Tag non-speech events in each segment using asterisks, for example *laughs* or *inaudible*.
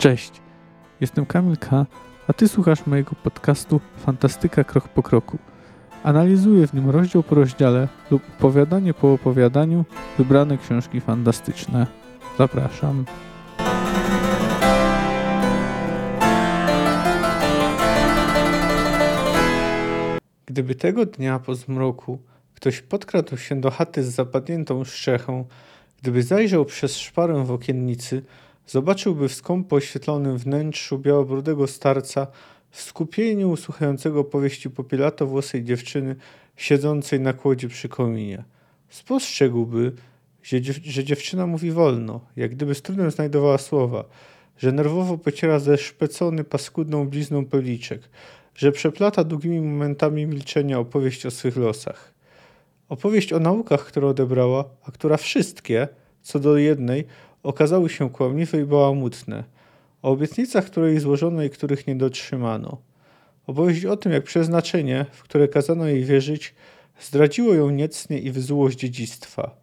Cześć, jestem Kamil K., a Ty słuchasz mojego podcastu Fantastyka Krok po Kroku. Analizuję w nim rozdział po rozdziale lub opowiadanie po opowiadaniu wybrane książki fantastyczne. Zapraszam. Gdyby tego dnia po zmroku ktoś podkradł się do chaty z zapadniętą strzechą, gdyby zajrzał przez szparę w okiennicy, zobaczyłby w skąpo oświetlonym wnętrzu białobrudego starca w skupieniu słuchającego powieści popielato-włosej dziewczyny siedzącej na kłodzie przy kominie. Spostrzegłby, że, dziew że dziewczyna mówi wolno, jak gdyby z trudem znajdowała słowa, że nerwowo pociera zeszpecony paskudną blizną policzek, że przeplata długimi momentami milczenia opowieść o swych losach. Opowieść o naukach, którą odebrała, a która wszystkie, co do jednej, okazały się kłamliwe i bałamutne. O obietnicach, które jej złożono i których nie dotrzymano. Opowieść o tym, jak przeznaczenie, w które kazano jej wierzyć, zdradziło ją niecnie i wyzuło z dziedzictwa.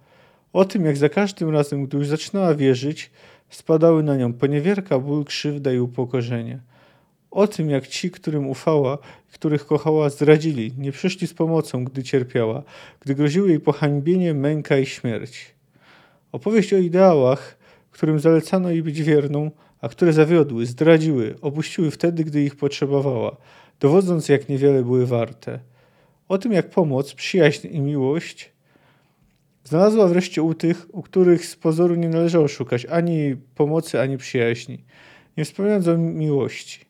O tym, jak za każdym razem, gdy już zaczynała wierzyć, spadały na nią poniewierka, ból, krzywda i upokorzenie. O tym, jak ci, którym ufała, których kochała, zdradzili, nie przyszli z pomocą, gdy cierpiała, gdy groziły jej pohańbienie, męka i śmierć. Opowieść o ideałach, którym zalecano jej być wierną, a które zawiodły, zdradziły, opuściły wtedy, gdy ich potrzebowała, dowodząc, jak niewiele były warte. O tym, jak pomoc, przyjaźń i miłość znalazła wreszcie u tych, u których z pozoru nie należało szukać ani pomocy, ani przyjaźni, nie wspominając o miłości.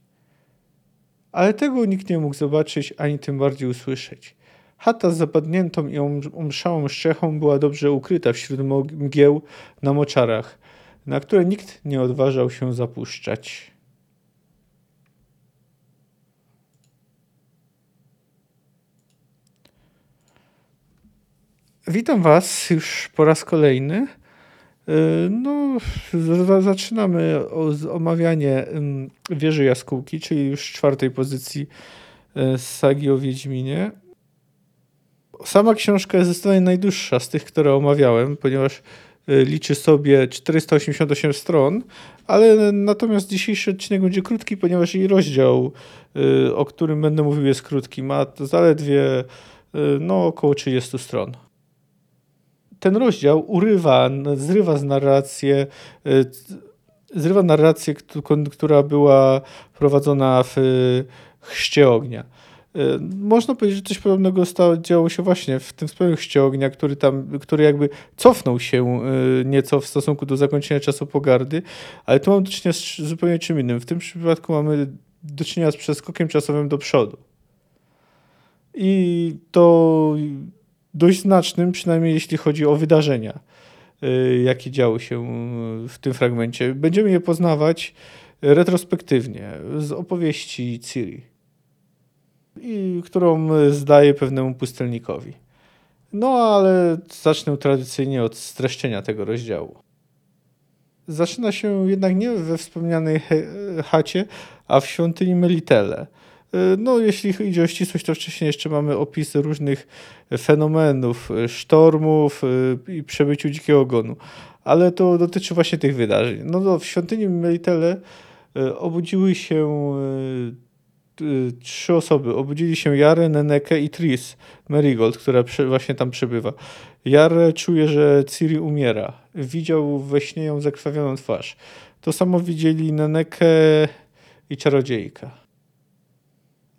Ale tego nikt nie mógł zobaczyć, ani tym bardziej usłyszeć. Chata z zapadniętą i omszałą strzechą była dobrze ukryta wśród mgieł na moczarach, na które nikt nie odważał się zapuszczać. Witam Was już po raz kolejny. No, zaczynamy omawianie wieży jaskółki, czyli już czwartej pozycji z sagi o Wiedźminie. Sama książka jest zdecydowanie najdłuższa z tych, które omawiałem, ponieważ y, liczy sobie 488 stron, ale natomiast dzisiejszy odcinek będzie krótki, ponieważ i rozdział, y, o którym będę mówił, jest krótki. Ma zaledwie y, no, około 30 stron. Ten rozdział urywa, zrywa z narrację, zrywa narrację, która była prowadzona w chrzcie ognia. Y, można powiedzieć, że coś podobnego stało, działo się właśnie w tym wspomnieniu ognia, który tam, który jakby cofnął się y, nieco w stosunku do zakończenia czasu pogardy, ale tu mamy do czynienia z zupełnie czym innym. W tym przypadku mamy do czynienia z przeskokiem czasowym do przodu. I to dość znacznym, przynajmniej jeśli chodzi o wydarzenia, y, jakie działy się w tym fragmencie. Będziemy je poznawać retrospektywnie z opowieści Ciri i którą zdaję pewnemu pustelnikowi. No ale zacznę tradycyjnie od streszczenia tego rozdziału. Zaczyna się jednak nie we wspomnianej chacie, a w świątyni Melitele. No, jeśli idzie o ścisłość, to wcześniej jeszcze mamy opisy różnych fenomenów, sztormów i przebyciu dzikiego ogonu. Ale to dotyczy właśnie tych wydarzeń. No, w świątyni Melitele obudziły się trzy osoby. Obudzili się Jarę, Nenekę i Tris Marigold, która właśnie tam przebywa. Jarę czuje, że Ciri umiera. Widział we śnie ją zakrwawioną twarz. To samo widzieli Nenekę i Czarodziejka.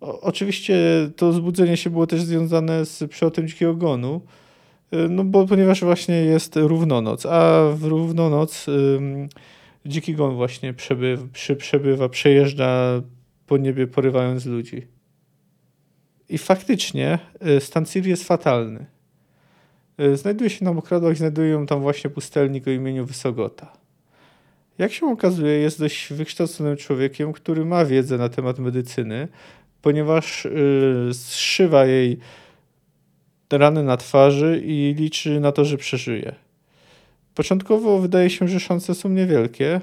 O, oczywiście to zbudzenie się było też związane z przelotem Dzikiego Gonu, y, no bo ponieważ właśnie jest równonoc, a w równonoc ym, Dziki Gon właśnie przy, przebywa przejeżdża po niebie porywając ludzi. I faktycznie y, stan Ciri jest fatalny. Y, znajduje się na mokradłach, znajduje ją tam właśnie pustelnik o imieniu Wysogota. Jak się okazuje, jest dość wykształconym człowiekiem, który ma wiedzę na temat medycyny, ponieważ yy, zszywa jej rany na twarzy i liczy na to, że przeżyje. Początkowo wydaje się, że szanse są niewielkie,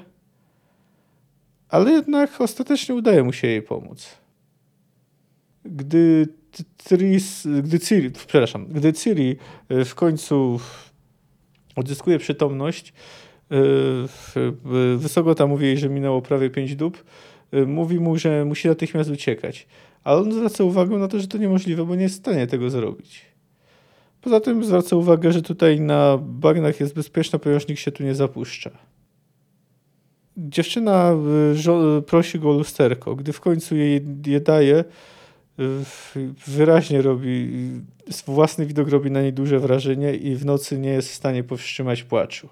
ale jednak ostatecznie udaje mu się jej pomóc. Gdy Tris, gdy Ciri, przepraszam, gdy Ciri e, w końcu odzyskuje przytomność, Wysogota mówi jej, że minęło prawie 5 dób. Mówi mu, że musi natychmiast uciekać. Ale on zwraca uwagę na to, że to niemożliwe, bo nie jest w stanie tego zrobić. Poza tym zwraca uwagę, że tutaj na bagnach jest bezpieczna, ponieważ nikt się tu nie zapuszcza. Dziewczyna prosi go o lusterko. Gdy w końcu jej je daje, wyraźnie robi, własny widok robi na niej duże wrażenie i w nocy nie jest w stanie powstrzymać płaczu.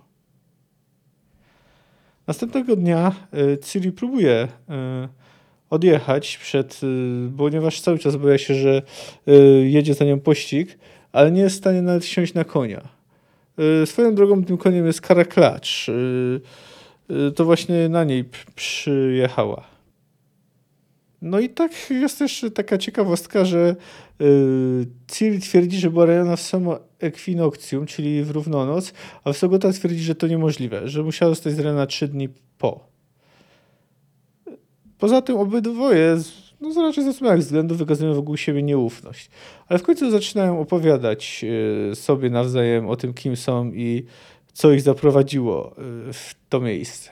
Następnego dnia Ciri próbuje odjechać przed, ponieważ cały czas boja się, że jedzie za nią pościg, ale nie jest w stanie nawet siąść na konia. Swoją drogą tym koniem jest Kara Klacz. To właśnie na niej przyjechała. No i tak jest też taka ciekawostka, że yy, Ciri twierdzi, że była rejona w samo ekwinokcjum, czyli w równonoc, a Wysogota twierdzi, że to niemożliwe, że musiała zostać zrejona trzy dni po. Poza tym obydwoje, no raczej ze swoich względów wykazują wokół siebie nieufność. Ale w końcu zaczynają opowiadać yy, sobie nawzajem o tym, kim są i co ich zaprowadziło yy, w to miejsce.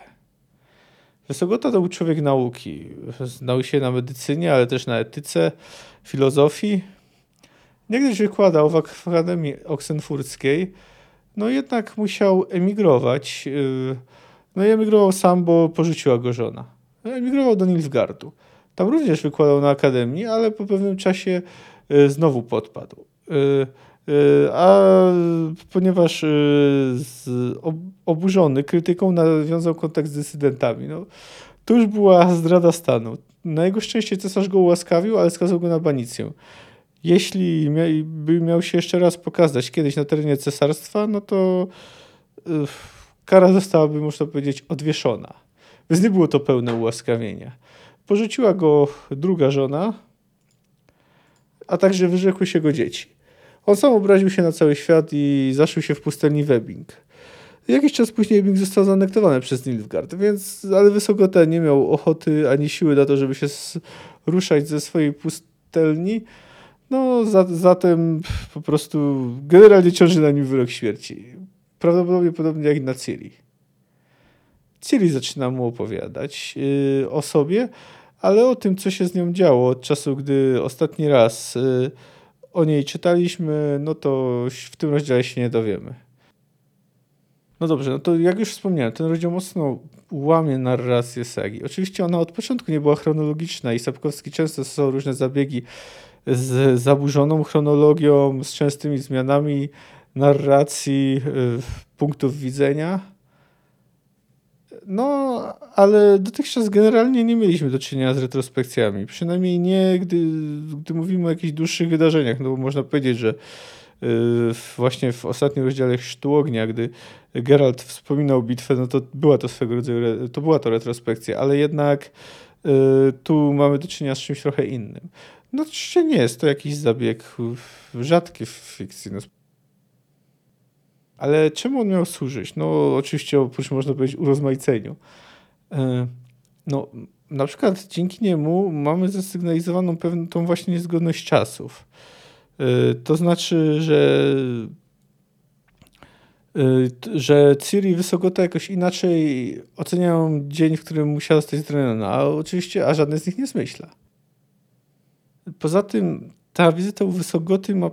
Wysogota to był człowiek nauki. Znał się na medycynie, ale też na etyce, filozofii. Niegdyś wykładał w Akademii Oksenfurckiej, no jednak musiał emigrować. Y, no i emigrował sam, bo porzuciła go żona. Emigrował do Nilfgardu. Tam również wykładał na Akademii, ale po pewnym czasie y, znowu podpadł. Y, a ponieważ y, oburzony krytyką nawiązał kontakt z dysydentami. No, to już była zdrada stanu. Na jego szczęście cesarz go ułaskawił, ale skazał go na banicję. Jeśli by miał się jeszcze raz pokazać kiedyś na terenie cesarstwa, no to y, kara zostałaby, można powiedzieć, odwieszona. Więc nie było to pełne ułaskawienie. Porzuciła go druga żona, a także wyrzekły się go dzieci. On sam obraził się na cały świat i zaszył się w pustelni Webbing. Jakiś czas później Webbing został zanektowany przez Nilfgaard, więc, ale Wysogota nie miał ochoty ani siły na to, żeby się ruszać ze swojej pustelni. No, za, zatem po prostu generalnie ciąży na nim wyrok śmierci. Prawdopodobnie podobnie jak na Ciri. Ciri zaczyna mu opowiadać yy, o sobie, ale o tym, co się z nią działo od czasu, gdy ostatni raz yy, o niej czytaliśmy, no to w tym rozdziale się nie dowiemy. No dobrze, no to jak już wspomniałem, ten rozdział mocno łamie narrację sagi. Oczywiście ona od początku nie była chronologiczna i Sapkowski często stosował różne zabiegi z zaburzoną chronologią, z częstymi zmianami narracji, y, punktów widzenia. No, ale dotychczas generalnie nie mieliśmy do czynienia z retrospekcjami. Przynajmniej nie, gdy, gdy mówimy o jakichś dłuższych wydarzeniach. No bo można powiedzieć, że yy, właśnie w ostatnim rozdziale Chrztu Ognia, gdy Geralt wspominał bitwę, no to była to swego rodzaju, to była to retrospekcja, ale jednak yy, tu mamy do czynienia z czymś trochę innym. No oczywiście nie jest to jakiś zabieg rzadki w fikcji. No, ale czemu on miał służyć? No oczywiście oprócz można powiedzieć urozmaiceniu. E, no na przykład dzięki niemu mamy zasygnalizowaną pewną tą właśnie niezgodność czasów. E, to znaczy, że e, że Ciri i Wysogota jakoś inaczej oceniają dzień, w którym musiała zostać zraniona, a oczywiście, a żadne z nich nie zmyśla. Poza tym ta wizyta u Wysogoty ma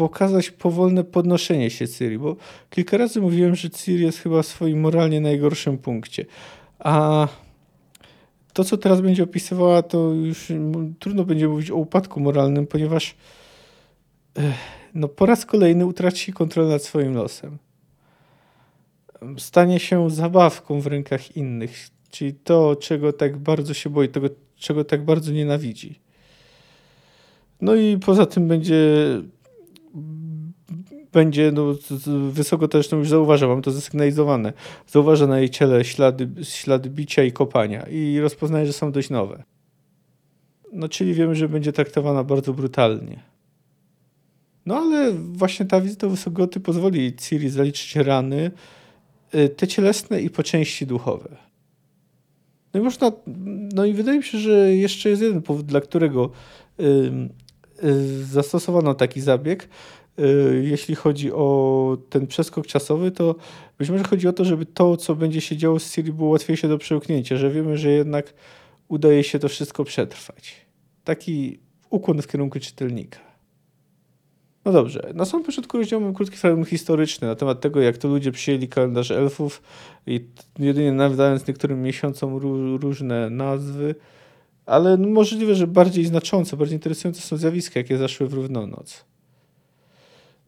pokazać powolne podnoszenie się Ciri, bo kilka razy mówiłem, że Ciri jest chyba w swoim moralnie najgorszym punkcie. A to, co teraz będzie opisywała, to już trudno będzie mówić o upadku moralnym, ponieważ no, po raz kolejny utraci kontrolę nad swoim losem. Stanie się zabawką w rękach innych, czyli to, czego tak bardzo się boi, tego, czego tak bardzo nienawidzi. No i poza tym będzie będzie no, wysoko też no już zauważa, mam to zasygnalizowane. Zauważa na jej ciele ślady, ślady bicia i kopania i rozpoznaje, że są dość nowe. No czyli wiemy, że będzie traktowana bardzo brutalnie. No ale właśnie ta wizyta wysokoty pozwoli Ciri zaliczyć rany, y, te cielesne i po części duchowe. No i można, no i wydaje mi się, że jeszcze jest jeden powód, dla którego y, zastosowano taki zabieg, jeśli chodzi o ten przeskok czasowy, to być może chodzi o to, żeby to, co będzie się działo z Siri, było łatwiejsze do przełknięcia, że wiemy, że jednak udaje się to wszystko przetrwać. Taki ukłon w kierunku czytelnika. No dobrze, na samym początku rozdziału krótki fragment historyczny na temat tego, jak to ludzie przyjęli kalendarz elfów i jedynie nadając niektórym miesiącom różne nazwy, ale możliwe, że bardziej znaczące, bardziej interesujące są zjawiska, jakie zaszły w równonoc.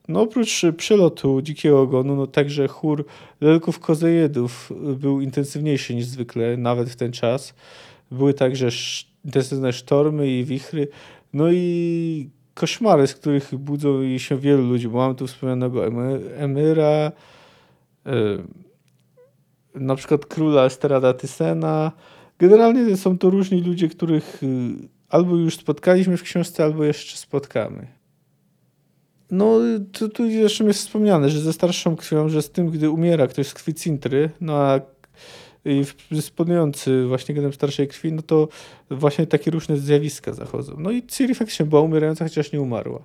No oprócz przelotu dzikiego ogonu, no także chór lelków kozejedów był intensywniejszy niż zwykle, nawet w ten czas. Były także intensywne sztormy i wichry, no i koszmary, z których budzą się wielu ludzi, bo mamy tu wspomnianego Emyra, na przykład króla Esterada Tysena. Generalnie są to różni ludzie, których y, albo już spotkaliśmy w książce, albo jeszcze spotkamy. No, tu, tu zresztą jest wspomniane, że ze starszą krwią, że z tym, gdy umiera ktoś z krwi cintry, no a dysponujący właśnie genem starszej krwi, no to właśnie takie różne zjawiska zachodzą. No i Ciri faktycznie była umierająca, chociaż nie umarła.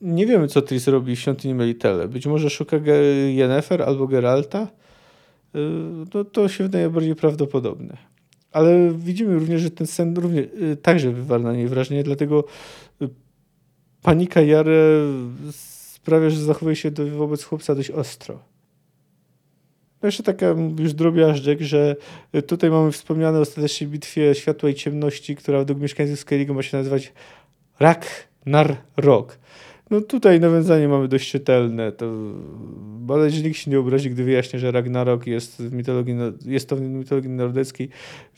Nie wiemy, co Tris robi w świątyni Melitele. Być może szuka Yennefer albo Geralta. Y, no to się wydaje bardziej prawdopodobne. Ale widzimy również, że ten sen również, y, także wywarł na niej wrażenie, dlatego y, panika Jare sprawia, że zachowuje się wobec chłopca dość ostro. No jeszcze taka już drobiażdżek, że tutaj mamy wspomniane ostatecznie bitwie Światła i Ciemności, która według mieszkańców Skellige ma się nazywać Rak Nar Rok. No tutaj nawiązanie mamy dość czytelne, to, ale że nikt się nie obrazi, gdy wyjaśnię, że Ragnarok jest, w mitologii, jest to w mitologii nordeckiej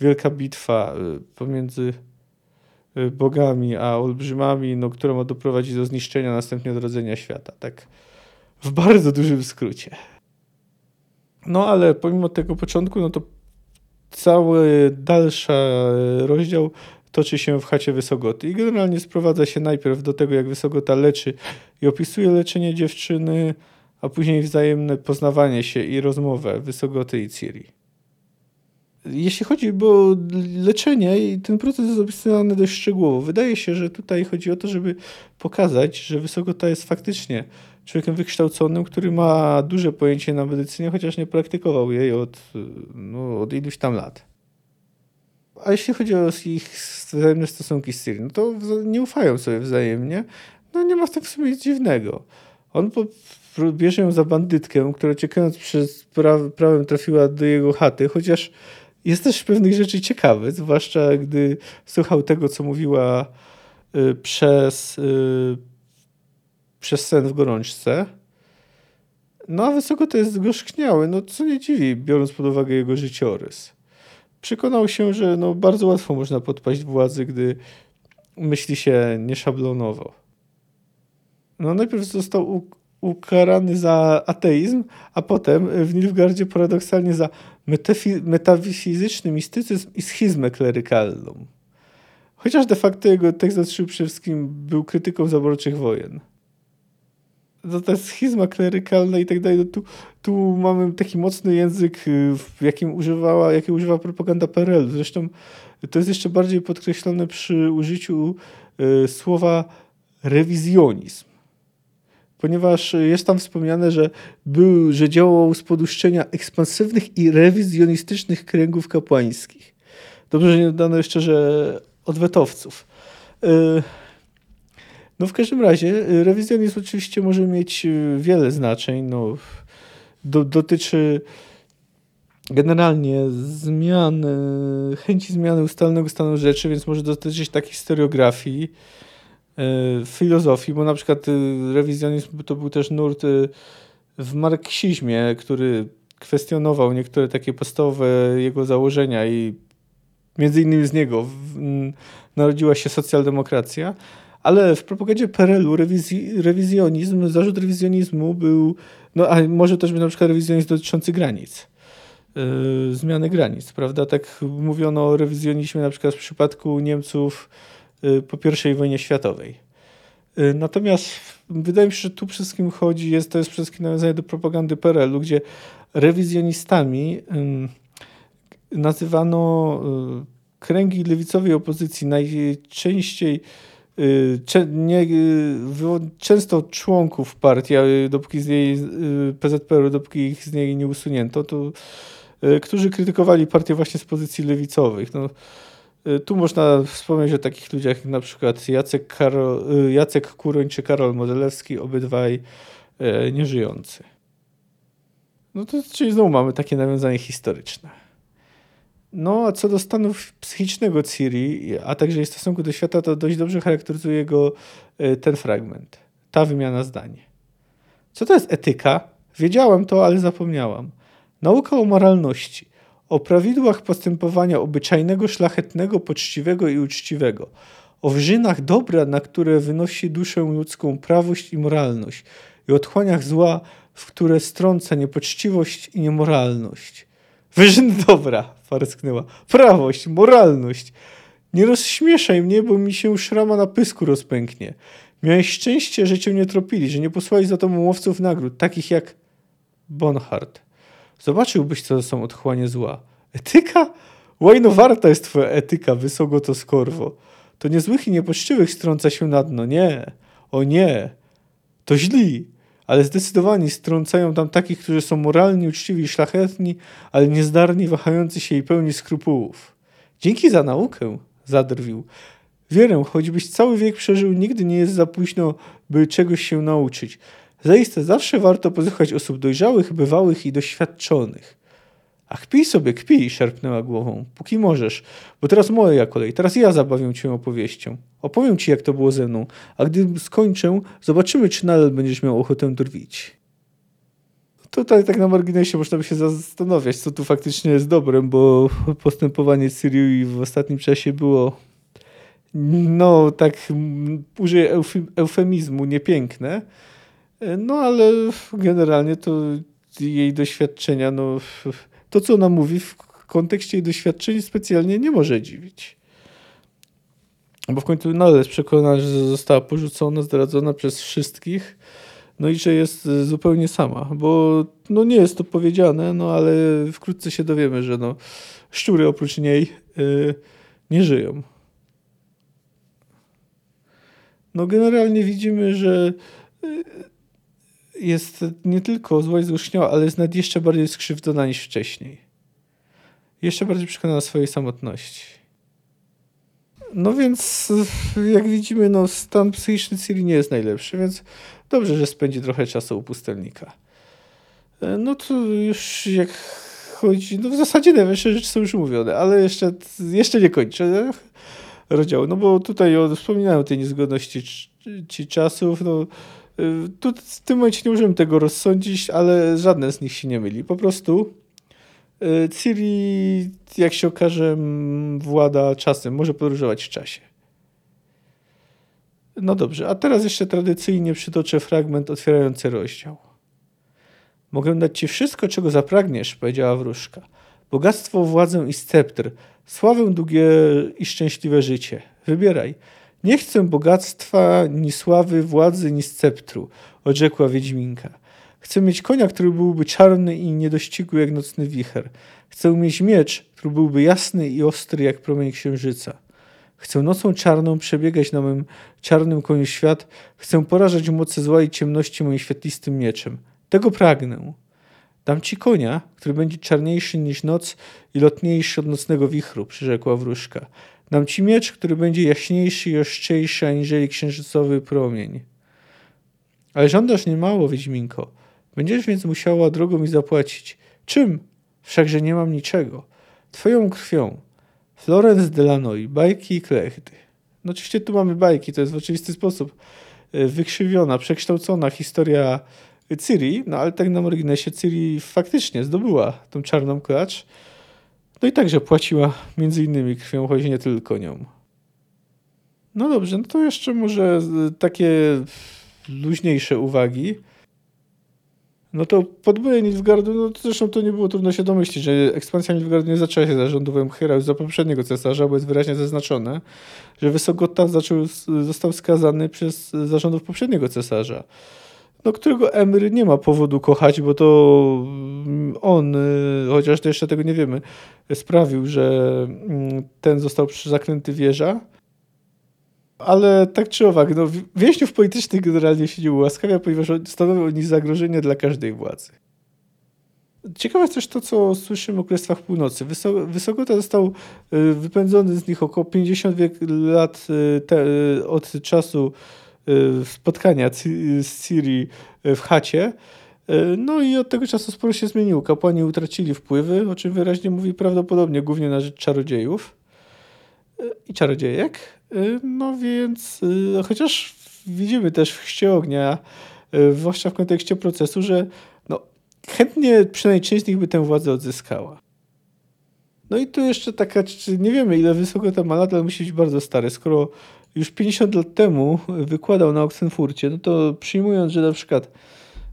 wielka bitwa y, pomiędzy bogami a olbrzymami, no, która ma doprowadzić do zniszczenia, następnie odrodzenia świata. Tak w bardzo dużym skrócie. No ale pomimo tego początku, no to cały dalszy rozdział toczy się w chacie Wysogoty i generalnie sprowadza się najpierw do tego, jak Wysogota leczy i opisuje leczenie dziewczyny, a później wzajemne poznawanie się i rozmowę Wysogoty i Ciri. Jeśli chodzi o leczenie, ten proces jest opisany dość szczegółowo. Wydaje się, że tutaj chodzi o to, żeby pokazać, że Wysogota jest faktycznie człowiekiem wykształconym, który ma duże pojęcie na medycynie, chociaż nie praktykował jej od, no, od iluś tam lat. A jeśli chodzi o ich wzajemne stosunki z Ciri, no to nie ufają sobie wzajemnie. No nie ma w tym w sumie nic dziwnego. On po, bierze ją za bandytkę, która ciekając przez pra, prawem trafiła do jego chaty, chociaż jest też pewnych rzeczy ciekawy, zwłaszcza gdy słuchał tego, co mówiła y, przez, y, przez sen w gorączce. No a wysoko to jest gorzkniały, no co nie dziwi, biorąc pod uwagę jego życiorys przekonał się, że no bardzo łatwo można podpaść władzy, gdy myśli się nieszablonowo. No najpierw został ukarany za ateizm, a potem w Nilfgardzie paradoksalnie za metafizyczny mistycyzm i schizmę klerykalną. Chociaż de facto jego tekst przede wszystkim był krytyką zaborczych wojen to ta schizma klerykalna i tak dalej, no tu, tu mamy taki mocny język, y, w jakim używała, jaki używa propaganda PRL. Zresztą to jest jeszcze bardziej podkreślone przy użyciu y, słowa rewizjonizm. Ponieważ jest tam wspomniane, że, był, że działał z poduszczenia ekspansywnych i rewizjonistycznych kręgów kapłańskich. Dobrze, że nie dodano jeszcze, że odwetowców. Y, no w każdym razie y, rewizjonizm oczywiście może mieć y, wiele znaczeń. No, do, dotyczy generalnie zmiany, chęci zmiany ustalnego stanu rzeczy, więc może dotyczyć takiej historiografii, y, filozofii, bo na przykład rewizjonizm to był też nurt w marksizmie, który kwestionował niektóre takie podstawowe jego założenia i między innymi z niego narodziła się socjaldemokracja. Ale w propagandzie PRL-u rewizji, rewizjonizm, zarzut rewizjonizmu był, no a może też być na przykład rewizjonizm dotyczący granic. Yy, zmiany granic, prawda? Tak mówiono o rewizjonizmie na przykład w przypadku Niemców po I wojnie światowej. Yy, natomiast wydaje mi się, że tu wszystkim chodzi, jest, to jest przede wszystkim nawiązanie do propagandy PRL-u, gdzie rewizjonistami nazywano yy, kręgi lewicowej opozycji najczęściej y, nie, y, często członków partii, dopóki z jej PZPR, dopóki ich z niej nie usunięto, to którzy krytykowali partię właśnie z pozycji lewicowych. No, tu można wspomnieć o takich ludziach jak na przykład Jacek, Karol, Jacek Kuroń czy Karol Modelewski, obydwaj nieżyjący. No to czyli znowu mamy takie nawiązanie historyczne. No a co do stanu psychicznego Ciri, a także jej stosunku do świata, to dość dobrze charakteryzuje go ten fragment. Ta wymiana zdań. Co to jest etyka? Wiedziałam to, ale zapomniałam. Nauka o moralności, o prawidłach postępowania obyczajnego, szlachetnego, poczciwego i uczciwego, o wyżynach dobra, na które wynosi duszę ludzką prawość i moralność, i otchłaniach zła, w które strąca niepoczciwość i niemoralność. Wyżyn dobra, *laughs* parsknęła. Prawość, moralność. Nie rozśmieszaj mnie, bo mi się szrama na pysku rozpęknie. Miałeś szczęście, że cię nie tropili, że nie posłali za tobą łowców nagród, takich jak Bonhart. Zobaczyłbyś, co to są otchłanie zła. Etyka? Łajno warta jest twoja etyka, wysoko to skorwo. To niezłych i niepoczciwych strąca się na dno. Nie, o nie. To źli ale zdecydowanie strącają tam takich, którzy są moralni, uczciwi i szlachetni, ale niezdarni, wahający się i pełni skrupułów. Dzięki za naukę, zadrwił. Wierę, choćbyś cały wiek przeżył, nigdy nie jest za późno, by czegoś się nauczyć. Zaiste zawsze warto posłuchać osób dojrzałych, bywałych i doświadczonych. Ach, kpij sobie, kpij, szarpnęła głową. Póki możesz, bo teraz moja kolej, teraz ja zabawię cię opowieścią. Opowiem ci, jak to było ze mną, a gdy skończę, zobaczymy, czy nadal będziesz miał ochotę drwić. Tutaj tak na marginesie można by się zastanawiać, co tu faktycznie jest dobrem, bo postępowanie Syrii w ostatnim czasie było no tak użyję eufemizmu, niepiękne. No ale generalnie to jej doświadczenia, no to, co ona mówi w kontekście jej doświadczeń specjalnie nie może dziwić. Bo w końcu nadal jest przekonana, że została porzucona, zdradzona przez wszystkich, no i że jest zupełnie sama, bo no nie jest to powiedziane, no ale wkrótce się dowiemy, że no, szczury oprócz niej yy, nie żyją. No generalnie widzimy, że yy, jest nie tylko zła i złośniała, ale jest nawet jeszcze bardziej skrzywdzona niż wcześniej. Jeszcze bardziej przekonana swojej samotności. No więc, jak widzimy, no, stan psychiczny Ciri nie jest najlepszy, więc dobrze, że spędzi trochę czasu u pustelnika. E, no to już jak chodzi, no w zasadzie najważniejsze rzeczy są już mówione, ale jeszcze, jeszcze nie kończę rozdziału, no bo tutaj wspominałem o tej niezgodności ci czasów, no tu w tym momencie nie możemy tego rozsądzić, ale żadne z nich się nie myli. Po prostu y, Ciri, jak się okaże, włada czasem, może podróżować w czasie. No dobrze, a teraz jeszcze tradycyjnie przytoczę fragment otwierający rozdział. Mogę dać ci wszystko, czego zapragniesz, powiedziała wróżka. Bogactwo, władzę i sceptr, sławę długie i szczęśliwe życie. Wybieraj. Nie chcę bogactwa, ni sławy, władzy, ni sceptru, odrzekła Wiedźminka. Chcę mieć konia, który byłby czarny i niedościgły jak nocny wicher. Chcę mieć miecz, który byłby jasny i ostry jak promień księżyca. Chcę nocą czarną przebiegać na mym czarnym koniu świat. Chcę porażać mocy zła i ciemności moim świetlistym mieczem. Tego pragnę. Dam ci konia, który będzie czarniejszy niż noc i lotniejszy od nocnego wichru, przyrzekła wróżka. Dam ci miecz, który będzie jaśniejszy i ostrzejszy aniżeli księżycowy promień. Ale żądasz niemało, Wiedźminko. Będziesz więc musiała drogo mi zapłacić. Czym? Wszakże nie mam niczego. Twoją krwią. Florence Delanoy, bajki i klechdy. No oczywiście tu mamy bajki, to jest w oczywisty sposób e, wykrzywiona, przekształcona historia Ciri, no ale tak na marginesie Ciri faktycznie zdobyła tą czarną klacz no i także płaciła między innymi krwią, choć nie tylko nią. No dobrze, no to jeszcze może takie luźniejsze uwagi. No to podboje Nilfgaardu, no to zresztą to nie było trudno się domyślić, że ekspansja Nilfgaardu nie zaczęła się za rządów Emhyra za poprzedniego cesarza, bo jest wyraźnie zaznaczone, że Wysogotta zaczął, został skazany przez zarządów poprzedniego cesarza no, którego Emry nie ma powodu kochać, bo to mm, on, y, chociaż to jeszcze tego nie wiemy, sprawił, że mm, ten został zaklęty wieża. Ale tak czy owak, no, więźniów politycznych generalnie się nie ułaskawia, ponieważ stanowią oni zagrożenie dla każdej władzy. Ciekawe jest też to, co słyszymy o Królestwach Północy. Wysokota został y, wypędzony z nich około 50 lat y, te, od czasu spotkania z Ciri w chacie. No i od tego czasu sporo się zmieniło. Kapłani utracili wpływy, o czym wyraźnie mówi prawdopodobnie głównie na rzecz czarodziejów i czarodziejek. No więc chociaż widzimy też w chście ognia, zwłaszcza w kontekście procesu, że no, chętnie przynajmniej część z nich by tę władzę odzyskała. No i tu jeszcze taka, nie wiemy ile wysoko to ma lat, ale musi być bardzo stary. Skoro już 50 lat temu wykładał na Oxenfurcie, no to przyjmując, że na przykład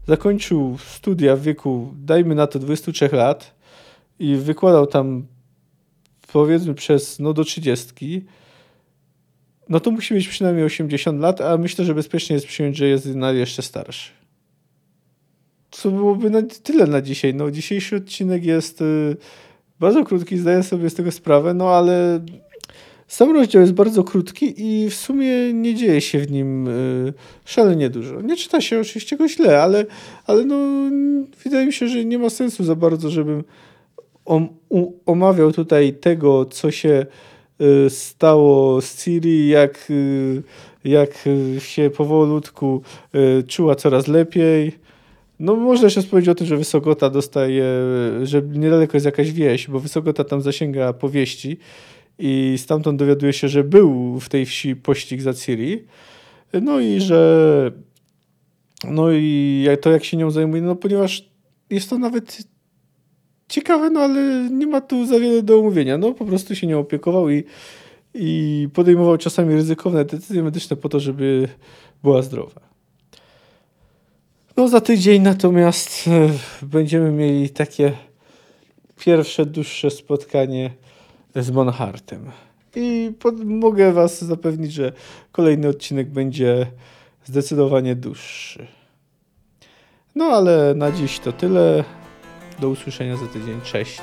zakończył studia w wieku, dajmy na to 23 lat i wykładał tam powiedzmy przez no do 30, no to musi mieć przynajmniej 80 lat, a myślę, że bezpiecznie jest przyjąć, że jest jeszcze starszy co byłoby na tyle na dzisiaj. No, dzisiejszy odcinek jest y, bardzo krótki, zdaję sobie z tego sprawę, no ale sam rozdział jest bardzo krótki i w sumie nie dzieje się w nim y, szalenie dużo. Nie czyta się oczywiście go źle, ale, ale no, wydaje mi się, że nie ma sensu za bardzo, żebym omawiał tutaj tego, co się y, stało z Ciri, jak, y, jak się powolutku czuła coraz lepiej no można się powiedzieć o tym, że Wysokota dostaje, że niedaleko jest jakaś wieś, bo Wysokota tam zasięga powieści i stamtąd dowiaduje się, że był w tej wsi pościg za Ciri. No i że no i to jak się nią zajmuje, no ponieważ jest to nawet ciekawe, no ale nie ma tu za wiele do omówienia. No po prostu się nią opiekował i, i podejmował czasami ryzykowne decyzje medyczne po to, żeby była zdrowa. No za tydzień natomiast e, będziemy mieli takie pierwsze, dłuższe spotkanie z Monhartem. I pod, mogę Was zapewnić, że kolejny odcinek będzie zdecydowanie dłuższy. No ale na dziś to tyle. Do usłyszenia za tydzień. Cześć.